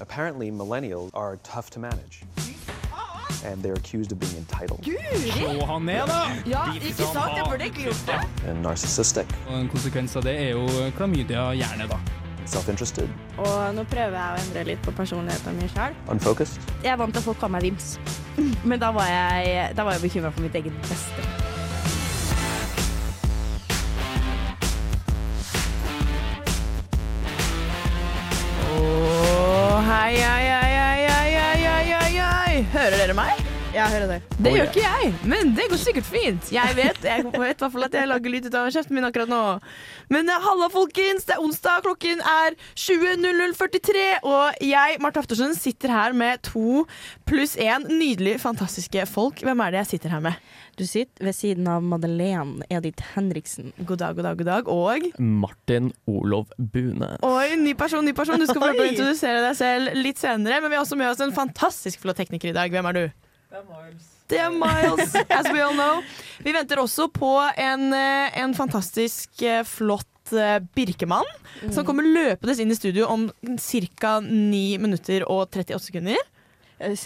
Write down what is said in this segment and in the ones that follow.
Apparently, millennials are tough to manage. And they're accused of being entitled Slå han ned, da! Ja, ikke sant? Jeg burde ikke gjort det. and narcissistic, Og En konsekvens av det er jo klamydia gjerne, da. self interested, Og nå prøver jeg å endre litt på personligheten min sjøl. unfocused. Jeg er vant til at folk kaller meg Vims, men da var jeg, da var jeg bekymra for mitt eget beste. Jeg hører det. Det gjør ikke jeg, men det går sikkert fint. Jeg vet, jeg vet i hvert fall at jeg lager lyd ut av kjeften min akkurat nå. Men eh, halla, folkens. Det er onsdag, klokken er 20.0043, og jeg, Marte Aftersen, sitter her med to pluss én nydelige, fantastiske folk. Hvem er det jeg sitter her med? Du sitter ved siden av Madeleine Edith Henriksen. God dag, god dag, god dag. Og Martin Olov Bune. Oi, ny person, ny person. Du skal få introdusere deg selv litt senere. Men vi har også med oss en fantastisk flott tekniker i dag. Hvem er du? Det er Miles, as we all know. Vi venter også på en, eh, en fantastisk eh, flott Birkemann, Birkemann, som kommer løpende inn i studio om ca. 9 minutter og 38 sekunder. Eh,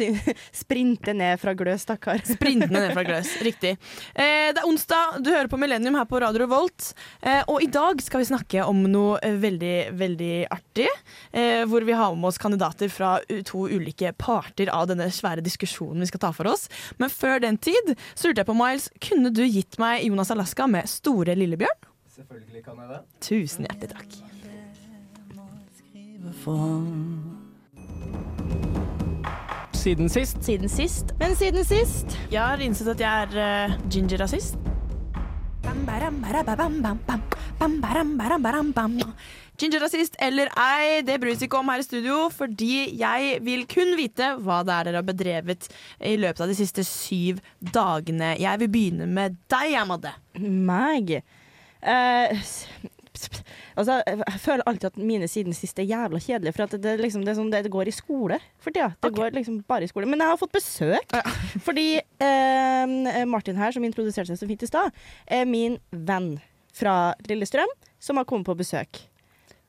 Sprinte ned fra gløs, stakkar. Sprintende ned fra gløs. Riktig. Eh, det er onsdag, du hører på Millennium her på Radio Revolt. Eh, og i dag skal vi snakke om noe veldig, veldig artig. Eh, hvor vi har med oss kandidater fra to ulike parter av denne svære diskusjonen vi skal ta for oss. Men før den tid så lurte jeg på, Miles, kunne du gitt meg Jonas Alaska med Store Lillebjørn? Selvfølgelig kan jeg det. Tusen hjertelig takk. Siden sist Siden sist Men siden sist Jeg har innsett at jeg er uh, ginger-rasist. Ginger-rasist eller ei, det bryr vi ikke om her i studio, fordi jeg vil kun vite hva det er dere har bedrevet i løpet av de siste syv dagene. Jeg vil begynne med deg, Amade. Meg Eh, s- Altså, jeg føler alltid at mine siden sist er jævla kjedelige. For at det, liksom, det, sånn, det, går i skole for tida. Det okay. går liksom bare i skole. Men jeg har fått besøk. Fordi eh, Martin her, som introduserte seg så fint i stad, er min venn fra Lillestrøm, som har kommet på besøk.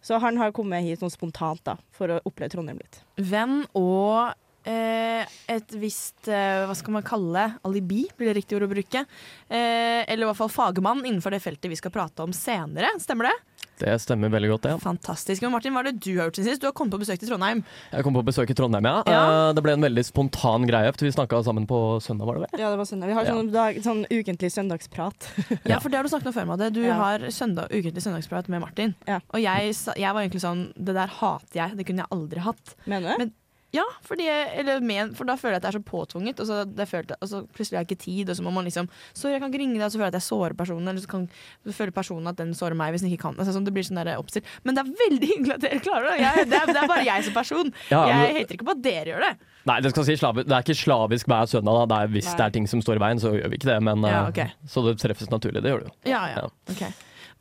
Så han har kommet hit sånn spontant da, for å oppleve Trondheim litt. Venn og et visst eh, Hva skal man kalle det? Alibi, blir det riktig ord å bruke. Eh, eller i hvert fall fagmann innenfor det feltet vi skal prate om senere. Stemmer det? Det stemmer veldig godt, det. Fantastisk. Men Martin, hva er det du har gjort siden sist? Du har kommet på besøk til Trondheim. Jeg kom på besøk i Trondheim, ja. Ja. Eh, Det ble en veldig spontan greie. Vi snakka sammen på søndag, var det vel? Ja, det var søndag. Vi har Ja. sånn, dag, sånn ukentlig søndagsprat. Ja, for det har du snakket om før, Madde. Du Ja. har søndag, ukentlig søndagsprat med Martin. Ja. Og jeg, jeg var egentlig sånn Det der hater jeg. Det kunne jeg aldri hatt. Mener du? Men- Ja, fordi eller men, for da føler jeg at det er så påtvunget, og så, det følte, og så plutselig har jeg ikke tid, og så må man liksom Sorry, jeg kan ikke ringe deg, og så føler jeg at jeg sårer personen, eller så, kan, så føler personen at den sårer meg hvis den ikke kan. Altså, sånn, det blir sånn der oppstilt. Men det er veldig hyggelig at dere klarer det. Jeg, det, er, det er bare jeg som person. Ja, Jeg men- hater ikke på at dere gjør det. Nei, det, si det er ikke slavisk hver søndag. Da. Det er, hvis Nei. det er ting som står i veien, så gjør vi ikke det. Men, Ja, okay. Så det treffes naturlig. Det gjør det jo. Ja, ja. Ja. ok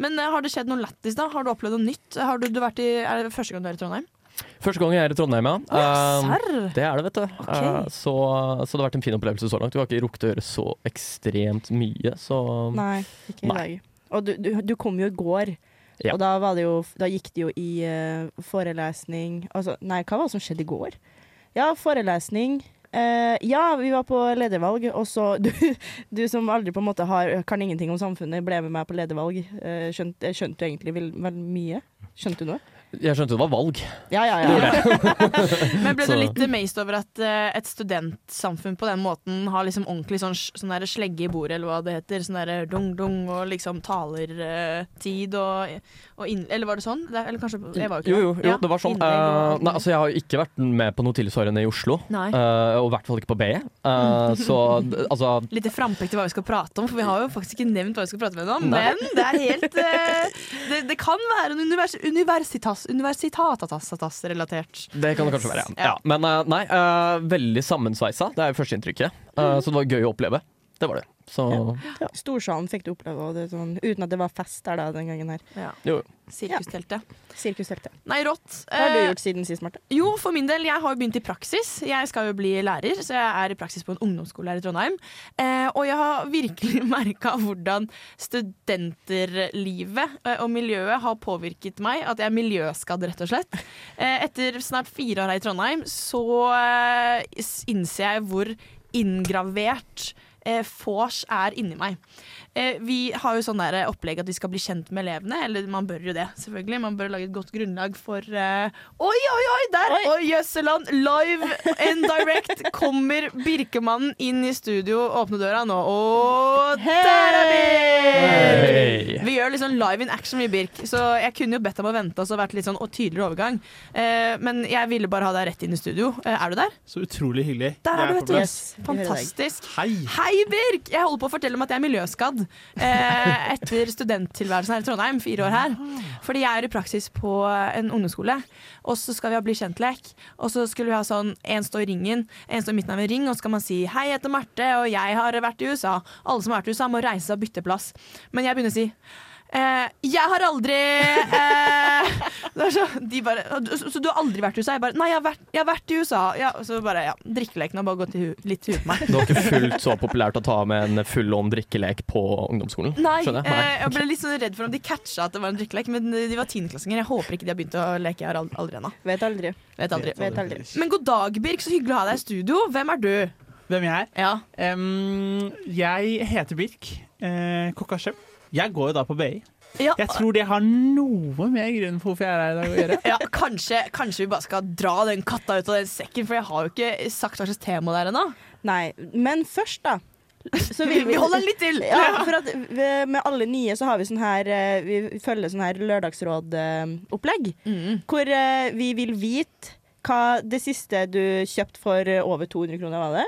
Men eh, har det skjedd noe lættis, da? Har du opplevd noe nytt? Har du, du vært i, er det første gang du er i Trondheim? Første gang jeg er i Trondheim, ja. Eh, uh, det er det, vet du. Okay. Uh, så, så det har vært en fin opplevelse så langt. Vi har ikke rukket å gjøre så ekstremt mye, så Nei, ikke i Nei. dag. Og du, du, du kom jo i går, Ja. og da, var det jo, da gikk det jo i uh, forelesning altså, Nei, hva var det som skjedde i går? Ja, forelesning. Uh, ja, vi var på ledervalg, og så du, du som aldri på en måte har, kan ingenting om samfunnet, ble med meg på ledervalg. Uh, skjønte, skjønte du egentlig vel, vel mye? Skjønte du noe? Jeg skjønte det var valg. Ja, ja, ja. Men ble du litt amazed over at eh, et studentsamfunn på den måten har liksom ordentlig sånn, sånn der slegge i bordet, eller hva det heter? Sånn derre dung-dung og liksom talertid og, og inn... Eller var det sånn? Det, eller kanskje Jeg var jo ikke Jo, jo, jo Ja, det var sånn. Eh, nei, altså, jeg har ikke vært med på noe tilsvarende i Oslo. Nei. Uh, og i hvert fall ikke på BE. Uh, så altså Litt frampekt til hva vi skal prate om, for vi har jo faktisk ikke nevnt hva vi skal prate med om. Nei. Men det er helt eh, det, det kan være en univers, universitas, universitatatas-relatert. Det kan det kanskje være, ja. Ja. Men eh, nei, eh, veldig sammensveisa. Det er jo førsteinntrykket. Uh, Så det var gøy å oppleve. Det var det. Så ja. Storsalen fikk du oppleve, og det sånn, uten at det var fest der da, den gangen her. Ja. Sirkusteltet. Ja. Sirkusteltet. Nei, rått. Hva har du Eh, gjort siden sist, Marte? Jo, for min del, jeg har jo begynt i praksis. Jeg skal jo bli lærer, så jeg er i praksis på en ungdomsskole her i Trondheim. Eh, og jeg har virkelig merka hvordan studenterlivet eh, og miljøet har påvirket meg. At jeg er miljøskadd, rett og slett. Eh, etter snart fire år her i Trondheim så eh, innser jeg hvor inngravert eh, vors er inni meg. Eh, vi har jo sånn der opplegg at vi skal bli kjent med elevene. Eller man bør jo det, selvfølgelig. Man bør lage et godt grunnlag for eh, Oi, oi, oi! Der! Oi, Jøsseland! Live and direct kommer Birkemannen inn i studio. Åpne døra nå, og der er vi! Hey. Vi gjør sånn live in action, vi, Birk. Så jeg kunne jo bedt deg om å vente og så vært litt sånn og tydeligere overgang. Eh, men jeg ville bare ha deg rett inn i studio. Eh, er du der? Så utrolig hyggelig. Der er du, vet du. Yes. Fantastisk. Hei. Hei, Birk! Jeg holder på å fortelle om at jeg er miljøskadd eh, etter studenttilværelsen her i Trondheim. Fire år her. Fordi jeg er i praksis på en ungdomsskole, og så skal vi ha bli kjent-lek. Og så skulle vi ha sånn én står i ringen, én står i midten av en ring, og så skal man si 'hei, jeg heter Marte, og jeg har vært i USA'. Alle som har vært i USA, må reise seg og bytte plass. Men jeg begynner å si Eh, jeg har aldri eh, det er så, de bare, så, så du har aldri vært i USA? Jeg bare Nei, jeg har vært, jeg har vært i USA. Ja, så bare, ja, Drikkeleken har bare gått i hu, litt i huet på meg. Det var ikke fullt så populært å ta med en full om drikkelek på ungdomsskolen? Nei, Skjønner jeg? eh, jeg ble litt sånn redd for om de catcha at det var en drikkelek, men de var tiendeklassinger. Jeg håper ikke de har begynt å leke. Jeg har ald- aldri ennå. Vet aldri. Vet aldri. Vet aldri. Men god dag, Birk. Så hyggelig å ha deg i studio. Hvem er du? Hvem jeg er? Ja. Um, jeg heter Birk eh, Kokkasjem. Jeg går jo da på BI. Ja, Jeg tror det har noe med grunnen for hvorfor jeg er her i dag å gjøre. ja kanskje, kanskje vi bare skal dra den katta ut av den sekken, for jeg har jo ikke sagt hva slags tema det er ennå. Nei, men først, da. Så vil Vi holder litt til. Ja, for at vi- med alle nye så har vi sånn her eh, Vi følger sånn her lørdagsråd-opplegg. Mm. Hvor eh, vi vil vite hva det siste du kjøpte for over 200 kroner, var det?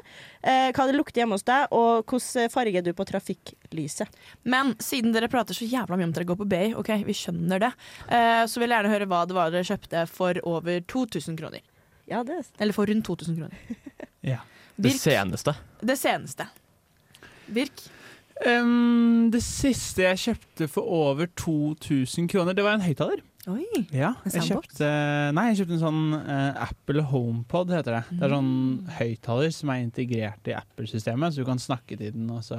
Eh, hva det lukter hjemme hos deg, og hvordan farge er du på trafikklyset. Men siden dere prater så jævla mye om at dere går på Bay, ok, vi skjønner det, eh, så vil jeg gjerne høre hva det var dere kjøpte for over 2000 kroner. Ja, det er Eller for rundt 2000 kroner. Ja. Det Birk, seneste. det seneste. Birk? Um, det siste jeg kjøpte for over 2000 kroner, det var en høyttaler. Oi. Ja, En jeg kjøpte, nei, jeg kjøpte en sånn uh, Apple HomePod, heter det. Det er sånn høyttaler som er integrert i Apple-systemet, så du kan snakke til den, og så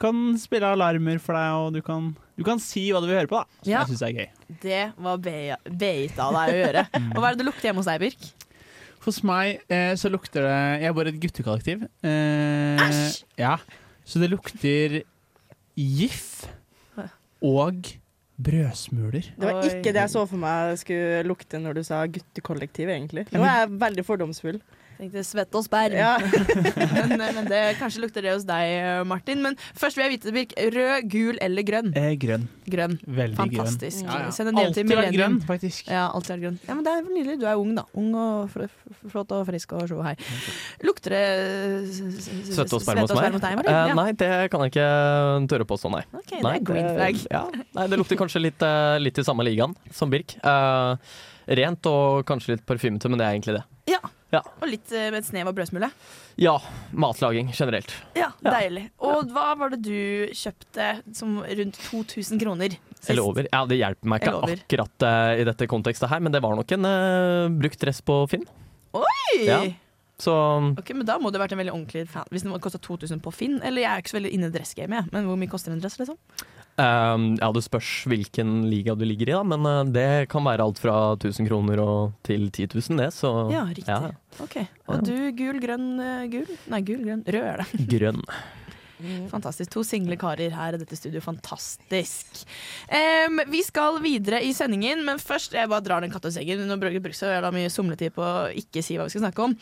kan spille alarmer for deg, og du kan, du kan si hva du vil høre på, da. Som Ja. jeg syns er gøy. Det var beit av deg å gjøre. Og hva er det det lukter hjemme hos deg, Birk? Hos meg eh, så lukter det Jeg bor i et guttekollektiv. Eh, Æsj! Ja, så det lukter GIF og brødsmuler. Det var ikke det jeg så for meg skulle lukte når du sa guttekollektiv, egentlig. Nå er jeg veldig fordomsfull. Tenkte svette og sperr. Ja. men, men det, kanskje lukter det hos deg, Martin. Men først vil jeg vite, Birk. Rød, gul eller grønn? Eh, grønn. Grønn. Veldig Fantastisk. grønn. Ja, ja. Send en del til Alltid vært grønn, faktisk. Ja, alltid er grønn. Ja, men det er nydelig. Du er ung, da. Ung og flott og frisk og sjå hei. Lukter det Svette og sperr hos meg? deg, Martin? Eh, nei, det kan jeg ikke tørre på sånn, nei. Ok, det er green flag. Ja. Nei, det lukter kanskje litt, eh, litt i samme ligaen som Birk. Uh, rent og kanskje litt parfymete, men det er egentlig det. Ja. Ja. Og litt eh, med et snev av brødsmule. Ja, matlaging generelt. Ja, deilig. Og hva var det du kjøpte som rundt 2000 kroner sist? Eller over. Ja, det hjelper meg ikke akkurat uh, i dette kontekstet her, men det var nok en uh, brukt dress på Finn. Oi! Ja. Så Ok, men Da må det ha vært en veldig ordentlig fan. Hvis den kosta 2000 på Finn. Eller jeg er ikke så veldig inne i dressgamet, men hvor mye koster en dress? liksom? Eh, ja, det spørs hvilken liga du ligger i, da, men uh, det kan være alt fra 1000 kroner og til 10 000, det. Så Ja, riktig. ja, Ok, Og du gul, grønn, eh, gul? Nei, gul, grønn. Rød er det. grønn. Fantastisk. To single karer her i dette studio. Fantastisk. Um, vi skal videre i sendingen, men først jeg bare drar den katta seggen. Nå bruker jeg så mye somletid på å ikke si hva vi skal snakke om.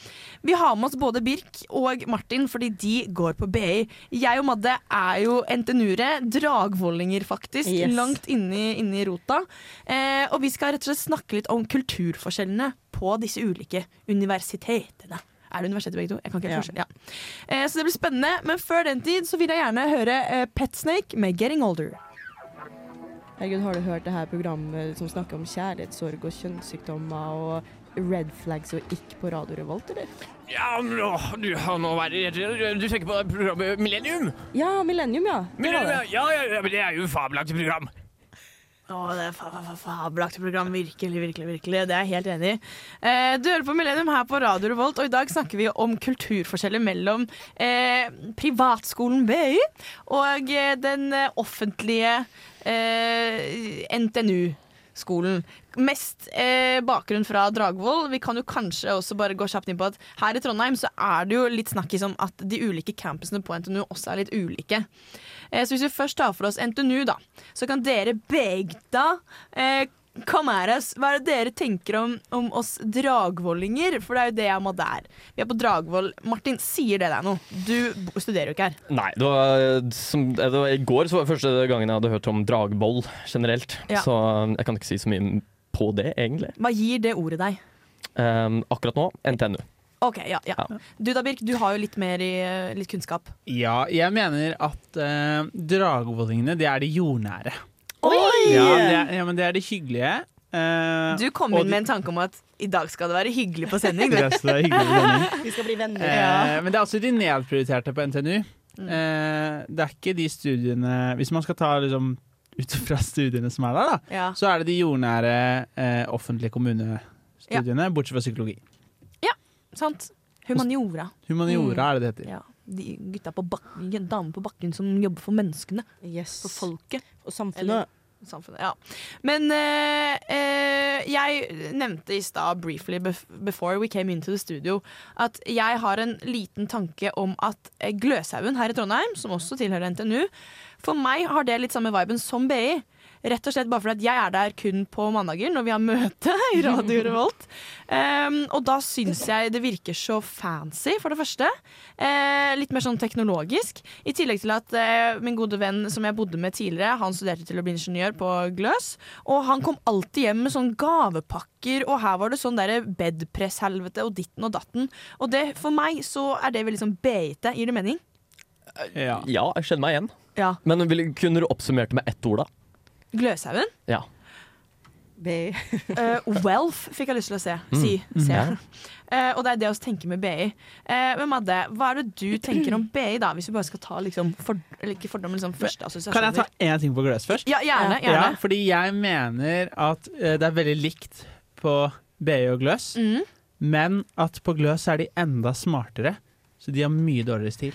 Vi har med oss både Birk og Martin fordi de går på BI. Jeg og Madde er jo NTNU-ere. Dragvollinger, faktisk. Yes. Langt inni, inni rota. Uh, og vi skal rett og slett snakke litt om kulturforskjellene på disse ulike universitetene. Er det universitetet begge to? Jeg kan ikke helt Ja. forskjell. Ja. Eh, så det blir spennende. Men før den tid så vil jeg gjerne høre eh, Pet Snake med 'Getting Older'. Herregud, har du hørt det her programmet som snakker om kjærlighetssorg og kjønnssykdommer og red flags og ikke på Radio Revolt, eller? Ja, nå, du har nå vært Du tenker på programmet Millennium? Ja, Millennium, ja. Millennium. Ja, ja, ja, men det er jo et fabelaktig program. Å, det er fa- fa- fa- fabelaktig program. Virkelig, virkelig, virkelig. Det er jeg helt enig i. Eh, du hører på Millennium her på Radio Revolt, og i dag snakker vi om kulturforskjeller mellom eh, privatskolen BI og eh, den eh, offentlige eh, NTNU-skolen. Mest eh, bakgrunn fra Dragvoll. Vi kan jo kanskje også bare gå kjapt inn på at her i Trondheim så er det jo litt snakkis om at de ulike campusene på NTNU også er litt ulike. Eh, så hvis vi først tar for oss NTNU, da, så kan dere begge eh, Kom her. Hva er det dere tenker om, om oss dragvollinger? For det er jo det jeg må der. Vi er på Dragvoll. Martin, sier det deg noe? Du studerer jo ikke her. Nei, det var, som, det var I går så var det første gangen jeg hadde hørt om dragboll generelt. Ja. Så jeg kan ikke si så mye på det, egentlig. Hva gir det ordet deg? Um, akkurat nå NTNU. OK, ja. ja. Ja. Du da, Birk, du har jo litt mer i, litt kunnskap. Ja, jeg mener at uh, dragvollingene, det er de jordnære. Oi! Ja, det er, ja, men det er det hyggelige. eh, Du kom og inn med en tanke om at i dag skal det være hyggelig på sending. Det er så hyggelig med sending. Vi skal bli venner. Eh, men det er også de nedprioriterte på NTNU. Mm. Eh, det er ikke de studiene Hvis man skal ta liksom ut fra studiene som er der, da, Ja. så er det de jordnære eh, offentlige kommunestudiene, bortsett fra psykologi. Sant? Humaniora. Humaniora er det det heter. Ja. De gutta på bakken, damene på bakken som jobber for menneskene. Yes. For folket. Og samfunnet. Samfunnet, ja. Men eh, eh, jeg nevnte i stad briefly before we came into the studio at jeg har en liten tanke om at eh, Gløshaugen her i Trondheim, som også tilhører NTNU, for meg har det litt samme viben som BI. Rett og slett bare fordi jeg er der kun på mandager når vi har møte i Radio Revolt. Um, og da syns jeg det virker så fancy, for det første. Uh, litt mer sånn teknologisk. I tillegg til at uh, min gode venn som jeg bodde med tidligere, han studerte til å bli ingeniør på Gløs. Og han kom alltid hjem med sånn gavepakker, og her var det sånn derre bedpresshelvete og ditten og datten. Og det, for meg så er det veldig sånn beite. Gir det mening? Ja. Ja, jeg kjenner meg igjen. Ja. Men vil, kunne du oppsummert det med ett ord, da? Gløshaugen? Ja. BI. uh, wealth fikk jeg lyst til å se. Si. se. Ja. Eh, og det er det å tenke med BI. Uh, men Madde, hva er det du tenker om BI, da? Hvis vi bare skal ta liksom for, eller ikke fordom, liksom første Kan jeg ta én ting på gløs først? Ja, gjerne. Ja, fordi jeg mener at eh, det er veldig likt på BI og gløs, Mm. men at på gløs er de enda smartere. Så de har mye dårligere stil.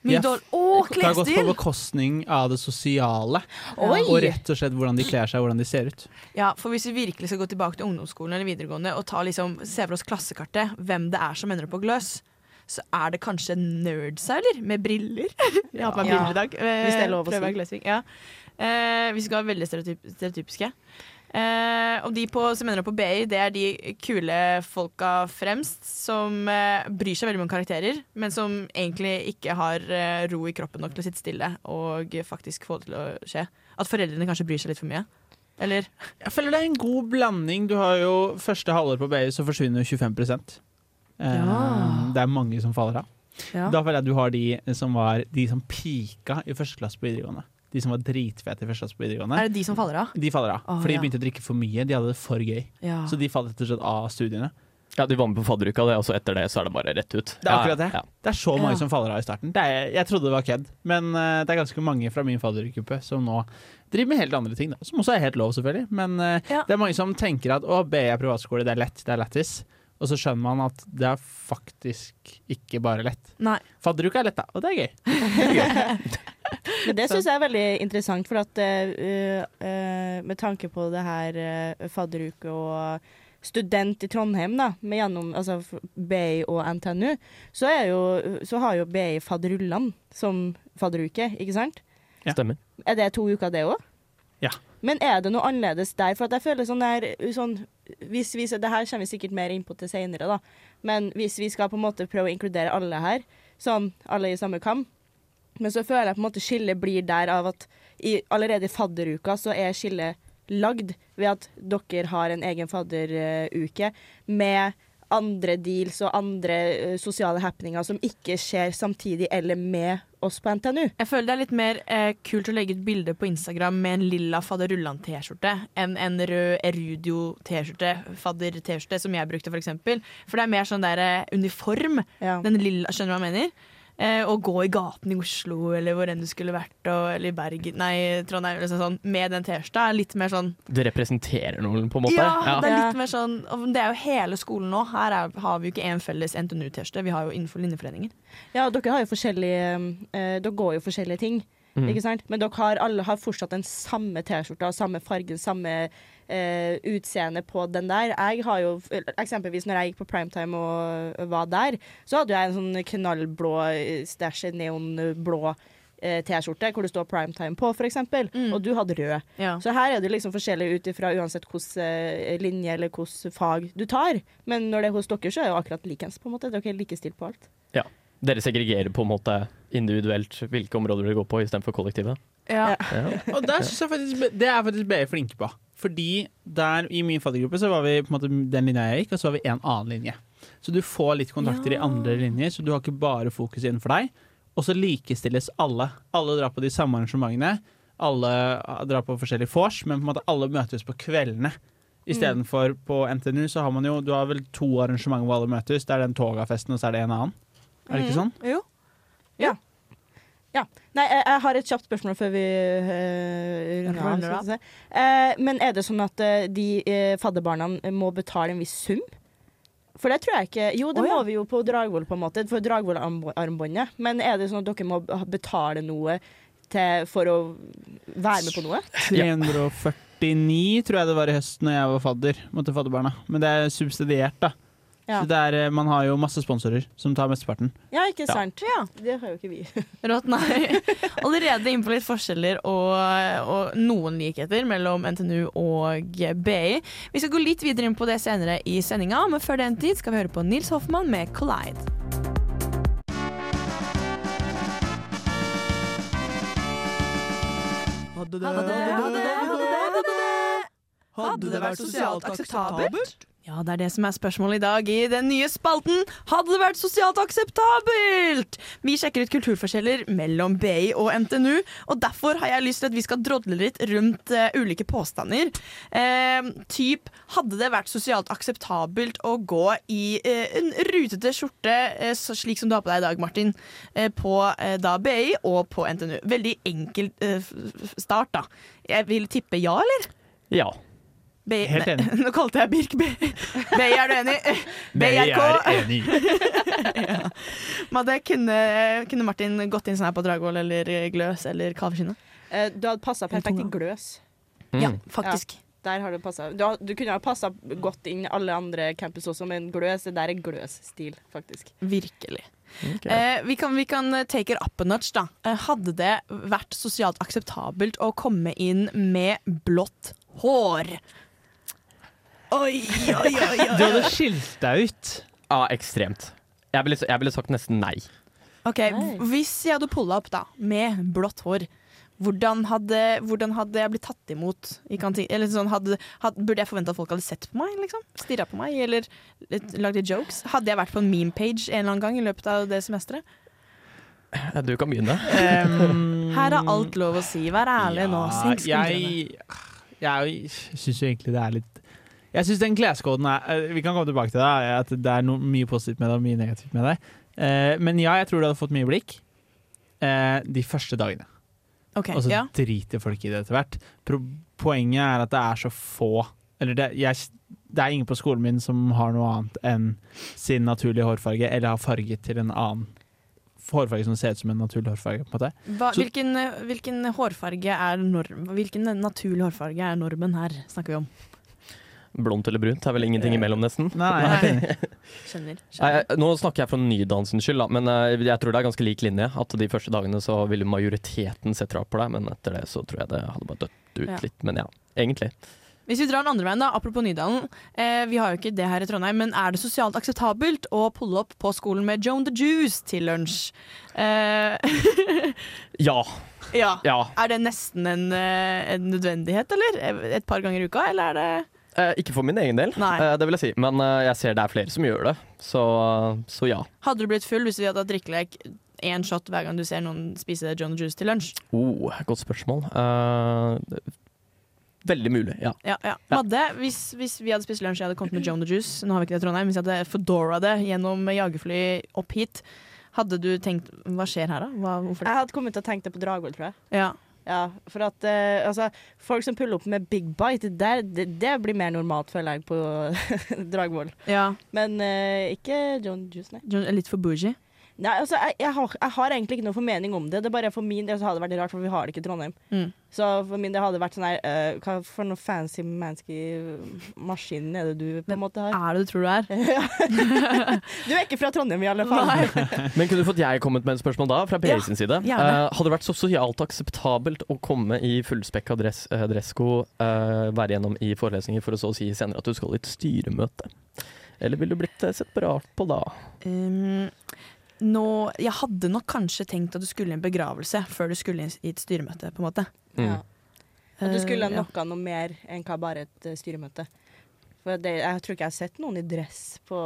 Dårlig Å, Det har gått på bekostning av det sosiale, Oi! og rett og slett hvordan de kler seg, hvordan de ser ut. Ja, for Hvis vi virkelig skal gå tilbake til ungdomsskolen eller videregående og ta liksom, se for oss klassekartet, hvem det er som ender opp på gløs, så er det kanskje nerdsa, eller? Med briller. Jeg har på meg briller i dag. Eh, Hvis det er lov å si. Ja. Eh, vi skal være veldig stereotyp stereotypiske. Eh, og de på, som ender opp på BI, det er de kule folka fremst som eh, bryr seg veldig mye om karakterer, men som egentlig ikke har eh, ro i kroppen nok til å sitte stille og faktisk få det til å skje. At foreldrene kanskje bryr seg litt for mye. Eller? Jeg føler det er en god blanding. Du har jo første halvår på BI, så forsvinner jo 25 eh, Ja. Det er mange som faller av. Ja. Da føler jeg at du har de som var de som pika i første klasse på videregående. De som var dritfete i første klasse på videregående. Er det de som faller av? De faller av. oh, for de ja. begynte å drikke for mye. De hadde det for gøy. Ja. Så de falt rett og slett av studiene. Ja, De var med på fadderuka, og så etter det så er det bare rett ut. Det er akkurat det. Ja, Det er så mange Ja. som faller av i starten. Det er, jeg trodde det var kødd, men uh, det er ganske mange fra min faddergruppe som nå driver med helt andre ting. Da. Som også er helt lov, selvfølgelig. Men uh, Ja. det er mange som tenker at å, BI er privatskole, det er lett, det er lættis. Og så skjønner man at det er faktisk ikke bare lett. Nei. Fadderuka er lett, da, og det er gøy. Men det syns jeg er veldig interessant, for at uh, uh, med tanke på det her uh, fadderuke og student i Trondheim, da, med gjennom altså, BI og NTNU, så, er jo, så har jo BI fadderullene som fadderuke, ikke sant? Ja. Stemmer. Er det to uker, det òg? Ja. Men er det noe annerledes der? For at jeg føler sånn der sånn, hvis vi, Det her kommer vi sikkert mer inn på til senere, da. Men hvis vi skal på en måte prøve å inkludere alle her, sånn alle i samme kam, men så føler jeg på en måte skillet blir der av at i, allerede i fadderuka så er skillet lagd ved at dere har en egen fadderuke med andre deals og andre eh, sosiale happeninger som ikke skjer samtidig eller med oss på NTNU. Jeg føler det er litt mer eh, kult å legge ut bilde på Instagram med en lilla fadderullan-T-skjorte enn en rød Erudio-T-skjorte, fadder-T-skjorte, som jeg brukte for eksempel. For det er mer sånn der eh, uniform. Ja. Den lilla, skjønner du hva jeg mener? Eh, å gå i gaten i Oslo eller hvor enn du skulle vært, og, eller i Bergen, nei, Trondheim, eller sånn, med den T-skjorta er litt mer sånn Det representerer noe, på en måte. Ja, det er litt mer sånn og Det er jo hele skolen nå. Her er, har vi jo ikke én felles NTNU-T-skjorte, vi har jo innenfor linjeforeninger. Ja, dere har jo forskjellige eh, Dere går jo forskjellige ting, Mm. ikke sant? Men dere har alle har fortsatt den samme T-skjorta, samme fargen, samme eh, utseende på den der. Jeg har jo Eksempelvis når jeg gikk på primetime og var der, så hadde jeg en sånn knallblå eh, stæsj, neonblå eh, T-skjorte hvor det står primetime på, eksempel. Mm. Og du hadde rød. Ja. Så her er det liksom forskjellig ut ifra uansett hvilken linje eller hvilket fag du tar. Men når det er hos dere, så er det jo akkurat likens, på en måte. Dere er likestilt på alt. Dere segregerer på en måte individuelt hvilke områder dere går på istedenfor kollektivet. Ja. Ja. Og der synes jeg faktisk, det er faktisk BI flinke på. Fordi der i min faddergruppe så var vi på en måte den linja jeg gikk, og så var vi en annen linje. Så du får litt kontakter i andre linjer, så du har ikke bare fokus innenfor deg. Og så likestilles alle. Alle drar på de samme arrangementene. Alle drar på forskjellige vors, men på en måte alle møtes på kveldene. Istedenfor på NTNU så har man jo Du har vel to arrangementer hvor alle møtes. Det er den Togafesten, og så er det en annen. Er det ikke sånn? Mm. Jo. Nei, jeg, jeg har et kjapt spørsmål før vi uh, runder av. Runder uh. Eh, men er det sånn at uh, de uh, fadderbarna må betale en viss sum? For det tror jeg ikke Jo, det oh, ja. må vi jo på Dragvoll, på en måte, for Dragvoll-armbåndet. Men er det sånn at dere må betale noe til, for å være med på noe? 349 tror jeg det var i høst når jeg var fadder. Måtte fadderbarna. Men det er subsidiert, da. Ja. Så det er, eh, man har jo masse sponsorer som tar mesteparten. Ja, ikke sant. Ja. ja. Det har jo ikke vi. Rått, nei. Allerede innpå litt forskjeller og, og noen likheter mellom NTNU og BI. Vi skal gå litt videre inn på det senere i sendinga, men før den tid skal vi høre på Nils Hoffmann med 'Collide'. Hadde det, hadde det, hadde det, hadde det Hadde det vært sosialt akseptabelt? Ja, det er det som er spørsmålet i dag i den nye spalten Hadde det vært sosialt akseptabelt? Vi sjekker ut kulturforskjeller mellom BI og NTNU, og derfor har jeg lyst til at vi skal drodle litt rundt uh, ulike påstander. Uh, typ Hadde det vært sosialt akseptabelt å gå i uh, en rutete skjorte, slik som du har på deg i dag, Martin, på da BI og på NTNU? Veldig enkel start, da. Jeg vil tippe ja, eller? Ja. BI, Helt enig. Nå kalte jeg Birk BI. BI, er du enig? BRK. enig. ja. Men det kunne, kunne Martin gått inn sånn her på Dragvoll eller Gløs eller Kaveskinnet? Eh, du hadde passa perfekt i gløs. Mm. Ja, faktisk. Der har Du passet. Du, du kunne ha passa godt inn alle andre campus også, men gløs, det der er gløs-stil, faktisk. Virkelig. Okay. Eh, vi, kan, vi kan take it up a notch, da. Eh, hadde det vært sosialt akseptabelt å komme inn med blått hår? Oi, oi, oi, oi. Du hadde skilt deg ut. Ja, ekstremt. Jeg ville, jeg ville sagt nesten nei. Ok, Nei. Hvis jeg hadde pulla opp da med blått hår, hvordan hadde, hvordan hadde jeg blitt tatt imot i kantin? Eller sånn, hadde, hadde, burde jeg forvente at folk hadde sett på meg? liksom? Stirra på meg, eller lagd litt jokes? Hadde jeg vært på en meme-page en eller annen gang i løpet av det semesteret? Ja, Du kan begynne. Um, Her er alt lov å si. Vær ærlig nå. Senk skuldrene. jeg, jeg syns jo egentlig det er litt Jeg syns den kleskoden er eh, Vi kan komme tilbake til det, at det er noe, mye positivt med det og mye negativt med det. Eh, men ja, jeg tror du hadde fått mye blikk eh, de første dagene. Okay, Og så ja. driter folk i det etter hvert. Pro poenget er at det er så få Eller det, jeg, det er ingen på skolen min som har noe annet enn sin naturlige hårfarge, eller har farget til en annen hårfarge som ser ut som en naturlig hårfarge. på en. Hva, hvilken, hvilken hårfarge er norm? Hvilken naturlig hårfarge er normen her, snakker vi om? Blondt eller brunt er vel ingenting imellom, nesten. Nei, jeg Skjønner. Skjønner. Nei, nå snakker jeg for nydansens skyld, da, men eh, jeg tror det er ganske lik linje. At de første dagene så ville majoriteten sette rart på deg, men etter det så tror jeg det hadde bare dødd ut Ja. litt. Men ja, egentlig. Hvis vi drar den andre veien, da, apropos Nydalen. Eh, vi har jo ikke det her i Trondheim, men er det sosialt akseptabelt å pulle opp på skolen med Joan the Juice til lunsj? Eh, Ja. ja. Ja. Er det nesten en, eh, en nødvendighet, eller? Et par ganger i uka, eller er det Eh, ikke for min egen del, Nei. eh, det vil jeg si. Men eh, jeg ser det er flere som gjør det, så, så ja. Hadde du blitt full hvis vi hadde hatt drikkelek én shot hver gang du ser noen spise John Juice til lunsj? Oh, godt spørsmål. Eh, veldig mulig, ja. Ja, ja. Madde, hvis, hvis vi hadde spist lunsj og jeg hadde kommet med Joan the Juice, nå har vi ikke det i Trondheim, hvis jeg hadde fedora det gjennom jagerfly opp hit, hadde du tenkt hva skjer her, da? Hva, hvorfor det? Jeg hadde kommet til å tenke det på Dragvoll, tror jeg. Ja. Ja, for at eh, altså, folk som puller opp med big bite, der- det, det blir mer normalt, føler jeg, på Dragvoll. ja. Men eh, ikke John Juice, nei. John, litt for bougie. Nei, altså, jeg, jeg, har, jeg har egentlig ikke noe formening om det. Det er bare For min del så hadde det vært rart, for vi har det ikke i Trondheim. Mm. Så for min del hadde det vært sånn her uh, Hva for noe fancy mansky maskin er det du på en måte har? Er det du tror du er? Du er ikke fra Trondheim, i alle fall. Men kunne du fått jeg kommet med et spørsmål da, fra PI Ja, sin side? Eh, hadde det vært så sosialt akseptabelt å komme i fullspekka dress, uh, dressko, eh, være gjennom i forelesninger for å så si senere at du skal i et styremøte? Eller ville du blitt sett på rart på da? Um, nå, jeg hadde nok kanskje tenkt at du skulle i en begravelse før du skulle i et styremøte, på en måte. Mm. Ja. At du skulle noe, ja. noe noe mer enn hva bare et eh, styremøte. For det, jeg tror ikke jeg har sett noen i dress på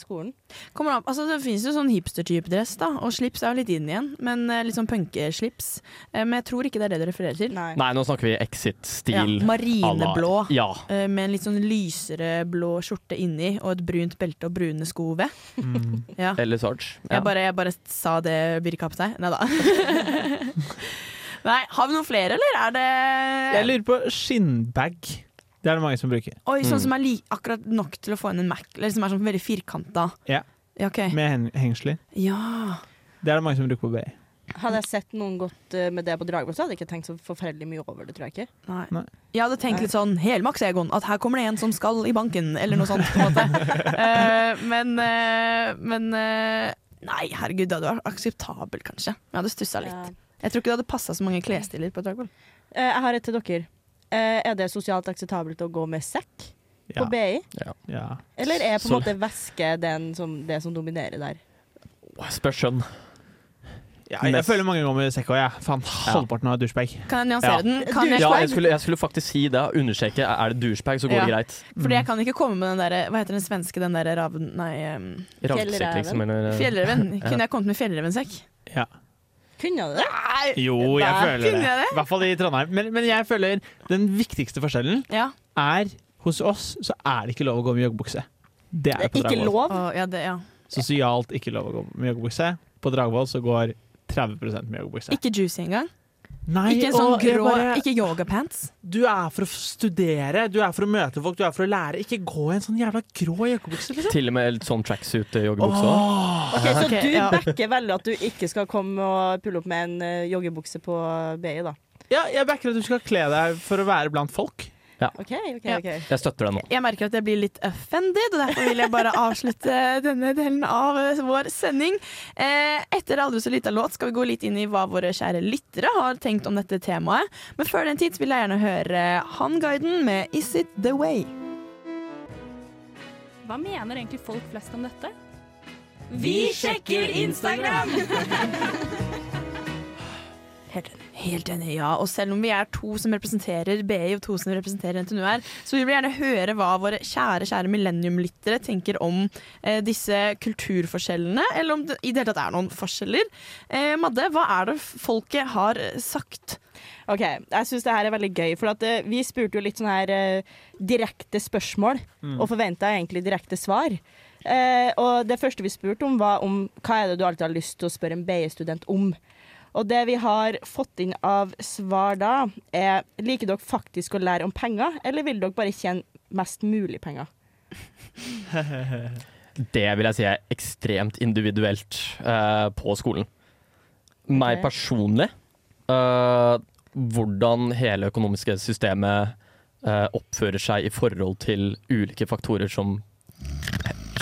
skolen. Kommer an, altså Det finnes jo sånn hipster-type dress, da, og slips er jo litt inn igjen. Men eh, Litt sånn punkeslips. Eh, men jeg tror ikke det er det du refererer til. Nei. Nei, nå snakker vi Exit-stil. marineblå. Ja. eh, med en litt sånn lysere blå skjorte inni og et brunt belte og brune sko ved. Mm. Ja. Eller Sarge. Ja. Jeg, bare, jeg bare sa det virka på seg. Nei da. Nei, Har vi noen flere, eller er det Jeg lurer på skinnbag. Det er det mange som bruker. Oi, sånn Mm. som er li akkurat nok til å få inn en Mac, eller som er sånn veldig firkanta. Ja. Ja, okay. Med hen hengsler. Ja. Det er det mange som bruker på BI. Hadde jeg sett noen gått eh, med det på Dragvoll, så hadde jeg ikke tenkt så forferdelig mye over det, tror jeg ikke. Nei. Nei. Jeg hadde tenkt litt sånn helmaks Egon, at her kommer det en som skal i banken, eller noe sånt. på en måte. Eh, men uh, men Nei, herregud, det hadde vært akseptabel, kanskje. Jeg hadde stussa litt. Ja. Jeg tror ikke det hadde passa så mange klesstiler på Dragvoll. Eh, jeg har et til dere. Eh, er det sosialt akseptabelt å gå med sekk Ja. på BI? ja. Eller er på en måte væske den som, det som dominerer der? Spørs skjønn. ja jeg føler mange ganger med sekk òg, jeg. Faen, halvparten av douchebag. Kan jeg nyansere Ja. den? Kan jeg, Ja, jeg skulle, jeg skulle faktisk si det. Understreke. Er det douchebag, så går Ja. det greit. Fordi jeg kan ikke komme med den derre Hva heter den svenske, den derre raven... Nei, um, Fjellreven. liksom. Fjellreven. Kunne jeg kommet med fjellrevensekk? Ja. Kunne du det? Nei! Jo, jeg føler det. Kunne jeg det? I hvert fall i Trondheim. Men, men jeg føler den viktigste forskjellen Ja. er hos oss så er det ikke lov å gå med joggebukse. Det Det er på er ikke Dragvoll. lov. Å, ja, det, ja. Sosialt ikke lov å gå med joggebukse. På Dragvoll så går 30 med joggebukse. Ikke juicy engang. Nei, Ikke en sånn og grå bare- Ikke yogapants. Du er for å studere, du er for å møte folk, du er for å lære. Ikke gå i en sånn jævla grå joggebukse, liksom. Til og med sånn tracksuit-joggebukse. Oh. Okay, Så okay, du ja. backer veldig at du ikke skal komme og pulle opp med en eh, joggebukse på BI, da? Ja, jeg backer at du skal kle deg for å være blant folk. OK, Okay, okay, okay. Jeg støtter deg nå. Jeg merker at jeg blir litt offended, og derfor vil jeg bare avslutte denne delen av vår sending. Eh, etter aldri så lita låt skal vi gå litt inn i hva våre kjære lyttere har tenkt om dette temaet. Men før den tid vil jeg gjerne høre Han Guiden med Is It The Way. Hva mener egentlig folk flest om dette? Vi sjekker Instagram! Helt enig. Helt enig, ja. Og selv om vi er to som representerer BI og to som representerer NTNU her, så vil vi gjerne høre hva våre kjære kjære millennium-lyttere tenker om eh, disse kulturforskjellene, eller om det i det hele tatt er noen forskjeller. Eh, Madde, hva er det folket har eh, sagt? Ok, Jeg syns det her er veldig gøy, for at, uh, vi spurte jo litt sånn her uh, direkte spørsmål, og forventa egentlig direkte svar. Uh, og det første vi spurte om, var om hva er det du alltid har lyst til å spørre en BI-student om. Og det vi har fått inn av svar da, er liker dere faktisk å lære om penger, eller vil dere bare tjene mest mulig penger? Det vil jeg si er ekstremt individuelt uh, på skolen. Meg personlig uh, Hvordan hele økonomiske systemet uh, oppfører seg i forhold til ulike faktorer som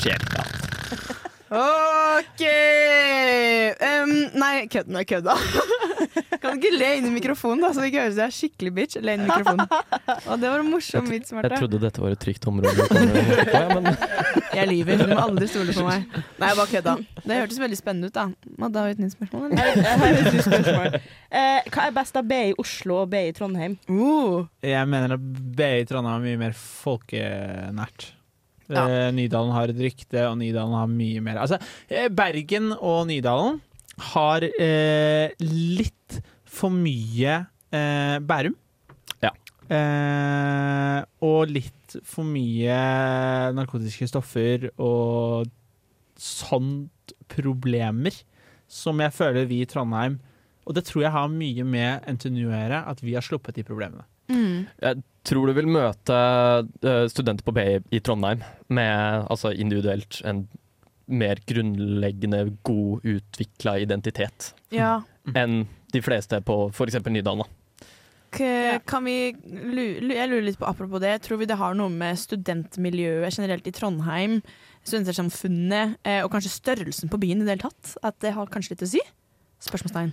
skjer. Ja. OK! Um, nei, kødd er kødda. Kan du ikke le inn i mikrofonen, da, så det ikke høres ut som jeg er skikkelig bitch? Le inn i mikrofonen. Og det var en morsom vits, Jeg trodde dette var et trygt område. ja, men Jeg lyver. Du må aldri stole på meg. Nei, jeg bare kødda. Det hørtes veldig spennende ut, da. Madda, har du et nytt spørsmål, eller? Er spørsmål. Eh, hva er best av BI i Oslo og BI i Trondheim? Uh, Jeg mener at BI i Trondheim er mye mer folkenært. Ja. Eh, Nydalen har et rykte, og Nydalen har mye mer Altså, eh, Bergen og Nydalen har eh, litt for mye eh, Bærum. Ja. Eh, og litt for mye narkotiske stoffer og sånt problemer som jeg føler vi i Trondheim Og det tror jeg har mye med NTNU å gjøre, at vi har sluppet de problemene. Mm. jeg tror du vil møte eh, studenter på BI i Trondheim med altså individuelt en mer grunnleggende god utvikla identitet Ja. enn de fleste på f.eks. Nydalen. kan vi Jeg lurer litt på apropos det. Tror vi det har noe med studentmiljøet generelt i Trondheim, studentersamfunnet eh, og kanskje størrelsen på byen i det hele tatt? At det har kanskje litt å si? Spørsmålstegn.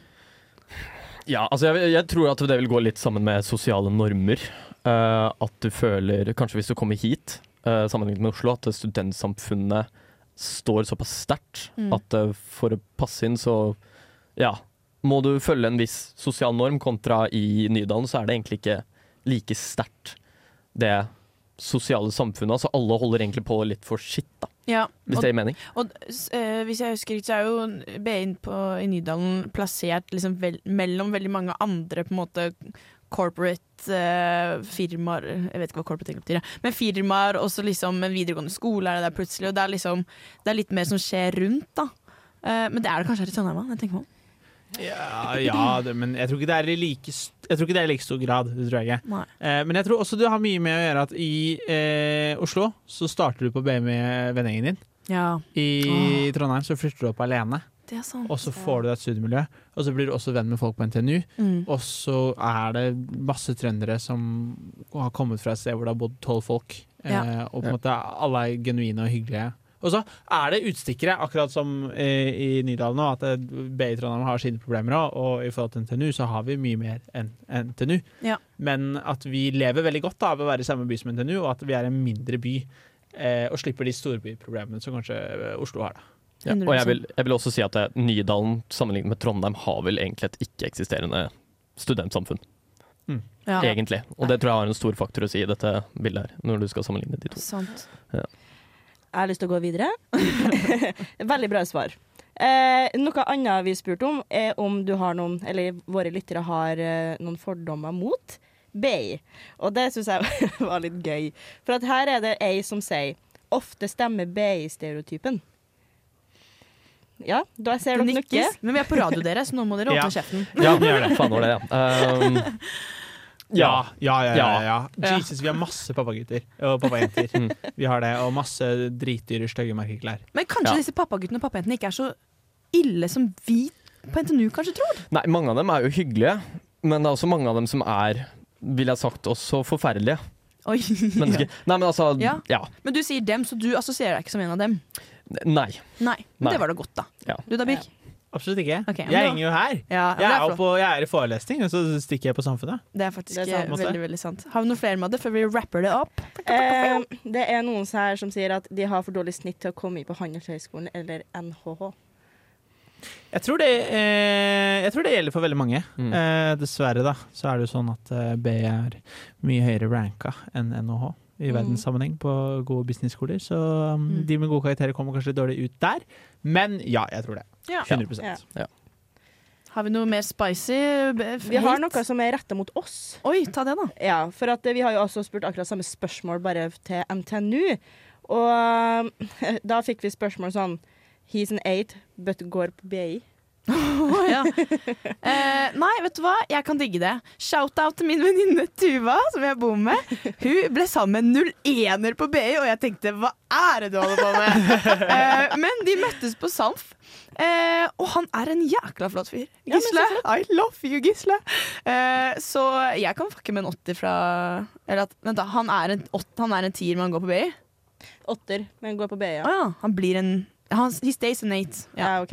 Ja, altså jeg, jeg tror at det vil gå litt sammen med sosiale normer. Uh, at du føler, kanskje hvis du kommer hit, uh, sammenlignet med Oslo, at studentsamfunnet står såpass sterkt Mm. at uh, for å passe inn, så ja, må du følge en viss sosial norm, kontra i Nydalen så er det egentlig ikke like sterkt det sosiale samfunnet. Altså alle holder egentlig på litt for sitt, da, Ja, hvis det gir mening. og eh, hvis jeg husker riktig, så er jo BI i Nydalen plassert liksom vel, mellom veldig mange andre på en måte corporate uh, firmaer Jeg vet ikke hva corporate betyr, ja. men firmaer, også liksom en videregående skole er det der plutselig. Og det er liksom Det er litt mer som skjer rundt, da. Uh, men det er det kanskje her i Trondheim òg, jeg tenker meg om. Ja, ja det, men jeg tror ikke det er i like, like stor grad. Det tror jeg ikke. Eh, men jeg tror også det har mye med å gjøre at i eh, Oslo så starter du på BI med vennegjengen din. Ja, I Åh. Trondheim så flytter du opp alene, det er sant. og så får du deg et studiemiljø. Og så blir du også venn med folk på NTNU, Mm. og så er det masse trøndere som har kommet fra et sted hvor det har bodd tolv folk, eh, og på en måte alle er genuine og hyggelige. Og så er det utstikkere, akkurat som i, i Nydalen nå, at eh, BI Trondheim har sine problemer òg, og i forhold til NTNU så har vi mye mer enn NTNU. Ja. Men at vi lever veldig godt da, av å være i samme by som NTNU, og at vi er en mindre by. Eh, og slipper de storbyproblemene som kanskje eh, Oslo har. da. Ja, og jeg vil, jeg vil også si at eh, Nydalen sammenlignet med Trondheim har vel egentlig et ikke-eksisterende studentsamfunn. Ja, Egentlig. Og det tror jeg har en stor faktor å si i dette bildet her, når du skal sammenligne de to. sant. Jeg har lyst til å gå videre. Veldig bra svar. Eh, noe annet vi spurte om, er om du har noen, eller våre lyttere har eh, noen fordommer mot BI. Og det syns jeg var litt gøy. For at her er det ei som sier ofte stemmer BI-stereotypen. Ja, da ser dere nikker. Men vi er på radio, dere, så nå må dere Ja. åpne kjeften. Ja, vi gjør det. Faen det, ja. Um, Ja, ja, ja. ja, ja. Ja. Jesus, vi har masse pappagutter og pappajenter. Mm. Vi har det, og masse dritdyre, stygge merkeklær. Men kanskje Ja. disse pappaguttene og pappajentene ikke er så ille som vi på NTNU kanskje tror? nei, mange av dem er jo hyggelige, men det er også mange av dem som er, vil jeg sagt, også forferdelige Oi. mennesker. Nei, men altså Ja. Ja. Men du sier dem, så du assosierer deg ikke som en av dem? Nei. Nei. Men Nei. det var da godt, da. Ja. Du da, Birk? Absolutt ikke. Okay, jeg henger jo her. Ja, Jeg er, er jo på, jeg er i forelesning, og så stikker jeg på Samfunnet. det er faktisk Det er sant. eh, veldig veldig sant. Har vi noe flere med det før vi rapper det opp? Eh, det er noen her som sier at de har for dårlig snitt til å komme inn på Handelshøyskolen eller NHH. Jeg tror det, eh, jeg tror det gjelder for veldig mange. Mm. Eh, dessverre da, så er det jo sånn at eh, B er mye høyere ranka enn NHH i Mm. verdenssammenheng på gode business-skoler. Så um, Mm. de med gode karakterer kommer kanskje dårlig ut der. Men ja, jeg tror det. Ja. 100 Ja. Har vi noe mer spicy? Vi har noe som er retta mot oss. Oi, ta det, da. Ja, for at eh, vi har jo også spurt akkurat samme spørsmål bare til NTNU. Og eh, da fikk vi spørsmål sånn He's an eight, but går på BI. Ja. eh, nei, vet du hva? Jeg kan digge det. Shout-out til min venninne Tuva, som jeg bor med. Hun ble sammen med 01-er på BI, og jeg tenkte hva er det du holder på med? eh, men de møttes på Samf. Eh, og han er en jækla flott fyr. Ja, Gisle. I love you, Gisle. Eh, så jeg kan fucke med en 80 fra Eller at, vent da, han er en, åt- han er en tier, men han går på BI? Åtter, men går på BI. ja. Ah, ja. Han blir en Han, he stays in eight. Ja. OK.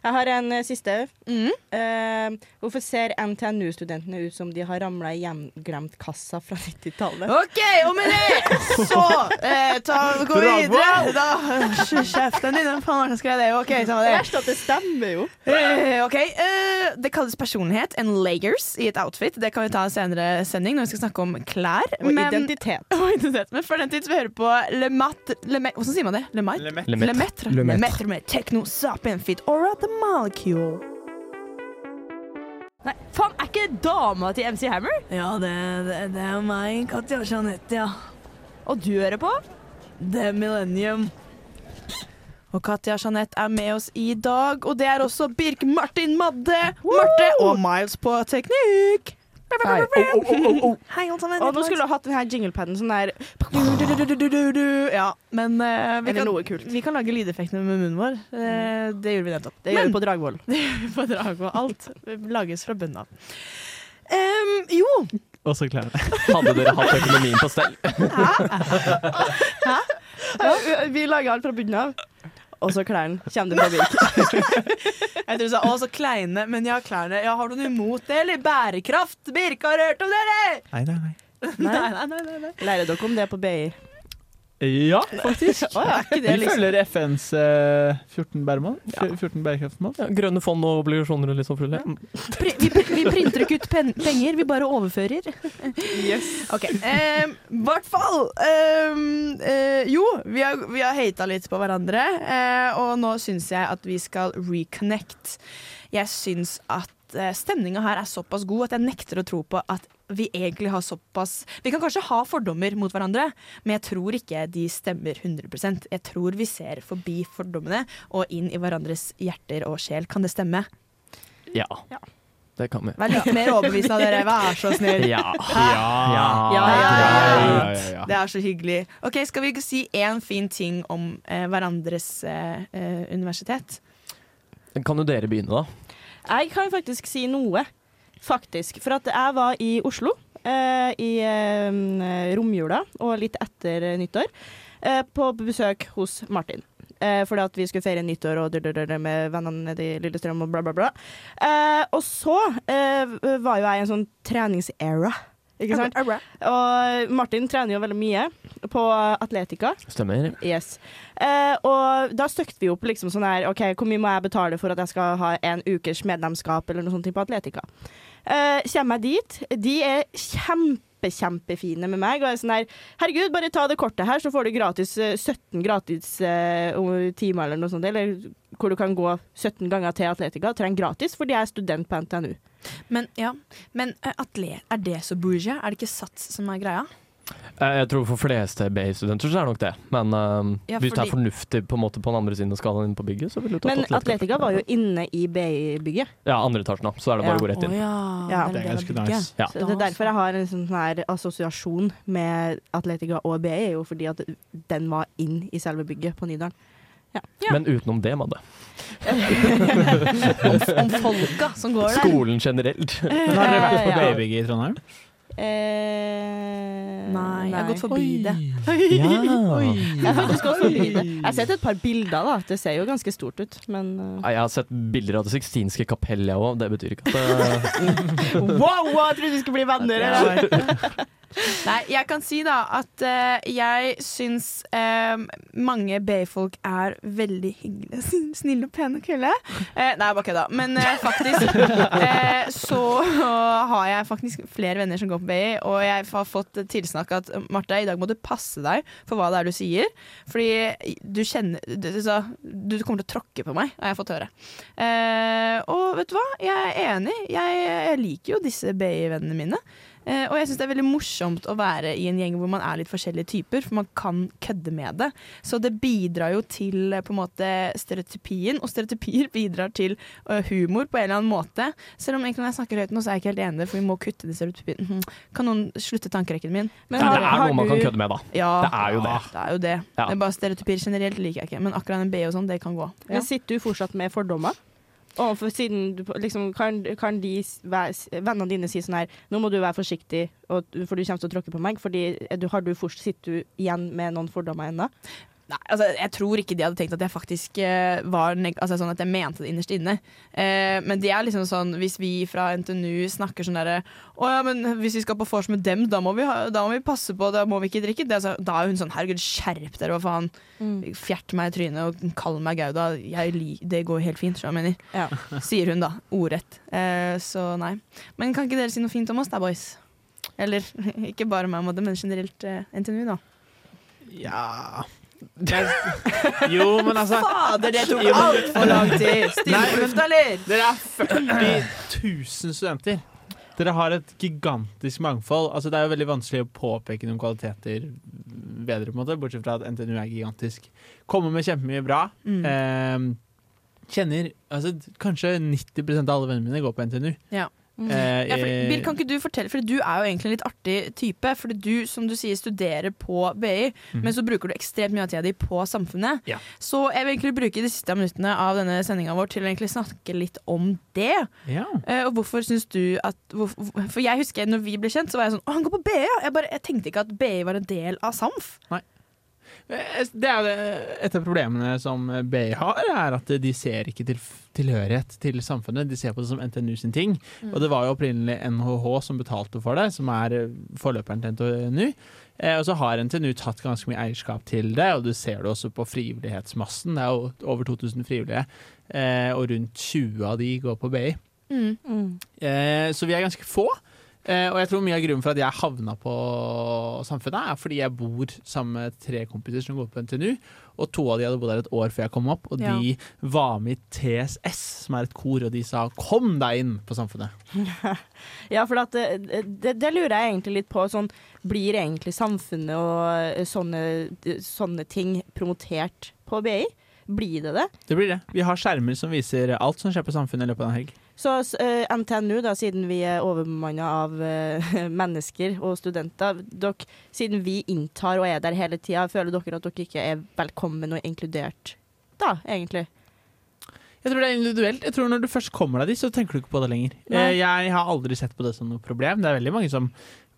Jeg har en eh, siste. Mm. Eh, hvorfor ser NTNU-studentene ut som de har ramla i hjemglemt kassa fra 90-tallet? OK, og med det så eh, ta, går vi videre. Da Kjeften din, hvem faen var det som skrev det? OK, samme det. Verst at det stemmer jo. Eh, ok, eh, Det kalles personlighet, en layers i et outfit. Det kan vi ta en senere sending når vi skal snakke om klær. Og men, identitet. og identitet. Men før den tid skal vi høre på Le Mat... Le Me, hvordan sier man det? Le Mat? Le Metre. Le Metre med Techno Sapien Fit Aura The Molecule. Nei, faen, er ikke dama til MC Hammer? Ja, det, det, det er meg, Katja Jeanette, ja. Og du hører på? The Millennium. Og Katja Jeanette er med oss i dag, og det er også Birk Martin Madde, Marte og Miles på teknikk. Hei. Hei, alle sammen. Og nå skulle du hatt den her jinglepaden sånn der Ja, men uh, vi, kan, vi kan lage lydeffektene med munnen vår. Uh, det gjorde vi nettopp. Det gjør vi på Dragvoll. på drag alt lages fra bunnen av. Um, jo, Og så klærne. Hadde dere hatt økonomien på stell? Vi lager alt fra bunnen av. Og så klærne. Kommer du fra Birk. jeg tror du sa å, så kleine, men ja, klærne. Ja, har du noe imot det, eller? Bærekraft? Birke har hørt om dere! Nei, nei, nei. Nei, nei, nei. nei, nei. Lærer dere om det på BI? Ja, faktisk. Å, ja, ikke det Vi liksom følger FNs eh, 14 bæremål. F- 14 bærekraftsmål. Ja, grønne fond og obligasjoner og litt sånn fulle. Pri- vi, vi printer ikke ut pen penger, vi bare overfører. OK. Um, hvert fall. ehm, eh, jo, vi har, vi har hata litt på hverandre, eh, og nå syns jeg at vi skal reconnect. Jeg syns at uh, stemninga her er såpass god at jeg nekter å tro på at vi egentlig har såpass Vi kan kanskje ha fordommer mot hverandre, men jeg tror ikke de stemmer 100% Jeg tror vi ser forbi fordommene og inn i hverandres hjerter og sjel. Kan det stemme? Ja. Det kan vi. Vær litt mer overbevisende av dere, vær så snill. Ja. Ja. Ja, ja, ja, ja, ja. Det er så hyggelig. Ok, Skal vi si én fin ting om eh, hverandres eh, eh, universitet? Kan jo dere begynne, da? Jeg kan faktisk si noe. Faktisk. For at jeg var i Oslo eh, i eh, romjula og litt etter nyttår eh, på besøk hos Martin. Eh, fordi at vi skulle feire nyttår og drrrr med vennene nede i Lillestrøm og bla, bla, bla. Eh, og så eh, var jo jeg i en sånn treningsera. Ikke sant? Og Martin trener jo veldig mye på Atletica. Stemmer. Yes. Eh, og da støkte vi opp liksom sånn her OK, hvor mye må jeg betale for at jeg skal ha en ukers medlemskap eller noe sånt på Atletica? Eh, kommer jeg dit, de er kjempe, kjempefine med meg. Og er sånn her Herregud, bare ta det kortet her, så får du gratis eh, 17 gratis eh, timer eller noe sånt. Eller hvor du kan gå 17 ganger til Atletica. Trenger gratis fordi jeg er student på NTNU. Men ja, men eh, atlet, er det så bourgeois? Er det ikke sats som er greia? Eh, Jeg tror for fleste BI-studenter så er det nok det. Men uh, Ja, hvis det er fornuftig på en måte på den andre siden av skalaen inne på bygget, så vil du ta Men Atletica var jo inne i BI-bygget. Ja, andre etasjen, da. Så er det bare å gå rett inn. ja, Ja, det er ganske nice. Ja. Så det er derfor jeg har en sånn her assosiasjon med Atletica og BI, er jo fordi at den var inn i selve bygget på Nydalen. Ja. Men utenom det, Madde. om, om folka som går der. Skolen generelt. Men har dere vært på Ja. babybygget i Trondheim? Eh, Nei, jeg har gått forbi det. Ja. Jeg har faktisk gått forbi det. Jeg har sett et par bilder, da. Det ser jo ganske stort ut, men uh. Jeg har sett bilder av Det sixtinske kapell, jeg òg. Det betyr ikke at det Wow, wow, jeg trodde vi skulle bli venner! eller? Nei, jeg kan si da at uh, jeg syns uh, mange BI-folk er veldig hyggelige, snille og pene og kule. Uh, nei, bare kødda. Men faktisk eh, så har jeg faktisk flere venner som går på BI, og jeg har fått tilsnakk at Marte, i dag må du passe deg for hva det er du sier. Fordi du kjenner du, du kommer til å tråkke på meg, har jeg fått høre. Eh, og vet du hva? Jeg er enig. Jeg, jeg liker jo disse Bay-vennene mine. Eh, og jeg syns det er veldig morsomt å være i en gjeng hvor man er litt forskjellige typer, for man kan kødde med det. Så det bidrar jo til eh, på en måte stereotypien, og stereotypier bidrar til eh, humor på en eller annen måte. Selv om egentlig når jeg snakker høyt nå, så er jeg ikke helt enig, for vi må kutte det stereotypiene. Mhm. Kan noen slutte tankerekken min? Men har- Det er noe man kan kødde med, da. Ja, Det er jo det. det er jo det. Ja. Det er bare stereotypier generelt liker jeg ikke, men akkurat en B og sånn, det kan gå. Men sitter du fortsatt med fordommer? Overfor siden du liksom, kan, kan de vennene dine si sånn her Nå må du være forsiktig, og, for du kommer til å tråkke på meg. Fordi du, har du fortsatt, sitter du igjen med noen fordommer ennå? Nei, altså, jeg tror ikke de hadde tenkt at jeg faktisk eh, var neg altså, sånn at jeg mente det innerst inne. Eh, men det er liksom sånn hvis vi fra NTNU snakker sånn derre Å ja, men hvis vi skal på vors med dem, da må vi, ha, da må vi passe på, da må vi ikke drikke. Det, altså, da er hun sånn herregud, skjerp dere, hva faen. Fjert meg i trynet og kall meg Gauda. Det går helt fint, skjønner jeg mener. Ja. Sier hun da, ordrett. Eh, så nei. Men kan ikke dere si noe fint om oss da, boys? Eller ikke bare meg men generelt eh, NTNU, da. Ja Jo, men altså Fader, det tok altfor lang tid! Stille på lufta, eller? Dere er 40 000 studenter. Dere har et gigantisk mangfold. Altså, det er jo veldig vanskelig å påpeke noen kvaliteter bedre, på en måte, bortsett fra at NTNU er gigantisk. Kommer med kjempemye bra. Mm. Eh, kjenner altså, Kanskje 90% av alle vennene mine går på NTNU. Ja. Eh, Ja, for, eh, Bill, kan ikke du fortelle, for du er jo egentlig en litt artig type. For du, som du sier, studerer på BI, men så bruker du ekstremt mye av tida di på samfunnet. Ja. Så jeg vil egentlig bruke de siste minuttene av denne sendinga vår til å egentlig snakke litt om det. ja. Eh, og hvorfor syns du at hvor, For jeg husker når vi ble kjent, så var jeg sånn Å, han går på BI, ja! Jeg, bare, jeg tenkte ikke at BI var en del av SAMF. Eh, Det er et av problemene som BI har, er at de ser ikke til, tilhørighet til samfunnet. De ser på det som NTNU sin ting. Og det var jo opprinnelig NHH som betalte for det, som er eh, forløperen til NTNU. Eh, og så har NTNU tatt ganske mye eierskap til det, og du ser det også på frivillighetsmassen. Det er jo over 2000 frivillige, eh, og rundt 20 av de går på BI. Mm. Eh, så vi er ganske få. Eh, og jeg tror mye av grunnen for at jeg havna på Samfunnet, er fordi jeg bor sammen med tre kompiser som går på NTNU. Og to av de hadde bodd der et år før jeg kom opp, og Ja. de var med i TSS, som er et kor, og de sa 'kom deg inn på Samfunnet'. Ja, for at det, det, det lurer jeg egentlig litt på. Sånn, blir egentlig samfunnet og eh, sånne, sånne ting promotert på BI? Blir det det? Det blir det. Vi har skjermer som viser alt som skjer på Samfunnet i løpet av en helg. Så eh, NTNU, da, siden vi er overbemanna av eh, mennesker og studenter, dere, siden vi inntar og er der hele tida, føler dere at dere ikke er velkommen og inkludert da, egentlig? Jeg tror det er individuelt. Jeg tror Når du først kommer deg dit, så tenker du ikke på det lenger. Nei. Eh, Jeg har aldri sett på det som noe problem. Det er veldig mange som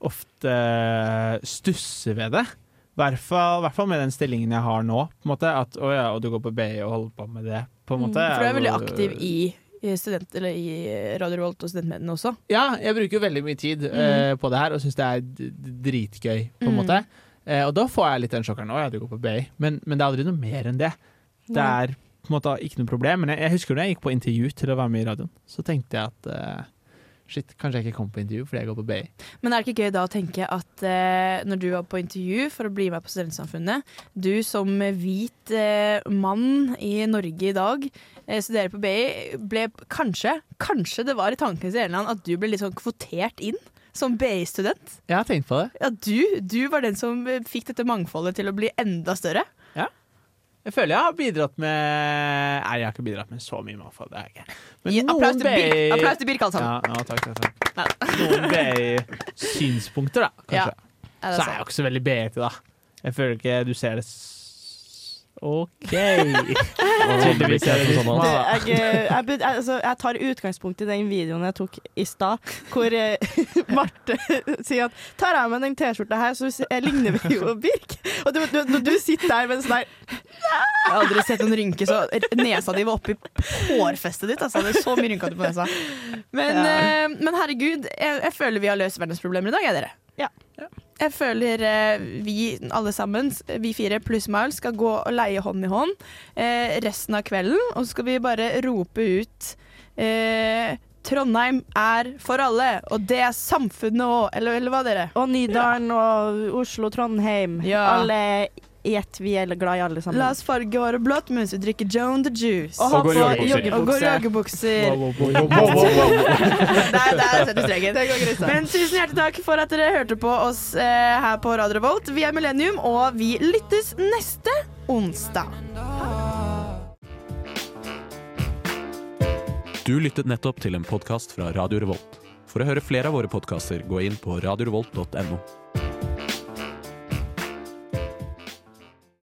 ofte eh, stusser ved det. I hvert fall, med den stillingen jeg har nå. Måte, at å ja, og du går på BI og holder på med det. Måte, Mm, For du er veldig aktiv i, i, student, eller i Radio Revolt og Studentmediene også. Ja, jeg bruker jo veldig mye tid eh, på det her og syns det er dritgøy, på en Mm. måte. Eh, og da får jeg litt den sjokkeren. Å ja, du går på BI. Men, men det er aldri noe mer enn det. Det er på en måte ikke noe problem. Men jeg, jeg husker da jeg gikk på intervju til å være med i radioen, så tenkte jeg at eh, shit, kanskje jeg ikke kom på intervju fordi jeg går på BI. Men er det ikke gøy da å tenke at eh, når du var på intervju for å bli med på Studentsamfunnet, du som hvit eh, mann i Norge i dag, eh, studerer på BI, ble kanskje, kanskje det var i tankene til Erland at du ble litt sånn kvotert inn som BI-student? Jeg har tenkt på det. Ja, du, du var den som eh, fikk dette mangfoldet til å bli enda større. Jeg føler jeg har bidratt med Nei, jeg har ikke bidratt med så mye mangfold. Men applaus til BI applaus til Birk alle sammen. Ja, ja, takk, takk, takk. Noen BI-synspunkter, da, kanskje. Ja, Er Så er jeg jo ikke så veldig BI-ete, da. Jeg føler ikke du ser det OK. Tydeligvis er det Sånn, jeg, jeg, altså, jeg tar utgangspunkt i den videoen jeg tok i stad, hvor eh, Marte sier at tar jeg med den T-skjorta her, så jeg ligner vi jo Birk. Og du, du, du sitter der med en sånn der Jeg har aldri sett noen rynke så nesa di var oppi hårfestet ditt. Altså. Det er så mye rynker på nesa. Men, Ja. eh, men herregud, jeg, jeg føler vi har løst verdensproblemer i dag, jeg, dere. Ja. Jeg føler eh, vi alle sammen, vi fire pluss Miles, skal gå og leie hånd i hånd eh, resten av kvelden. Og så skal vi bare rope ut eh, Trondheim er for alle, og det er samfunnet òg, eller, eller hva, dere? Og Nydalen og Oslo, Trondheim. Ja. Alle i ett. Vi er glad i alle sammen. La oss farge håret blått mens vi drikker Joan the Juice. Og Og går i joggebukser. Der, der setter streken. Men tusen hjertelig takk for at dere hørte på oss eh, her på Radio Revolt. Vi er Millennium, og vi lyttes neste onsdag. Du lyttet nettopp til en podkast fra Radio Revolt. For å høre flere av våre podkaster, gå inn på radiorevolt.no.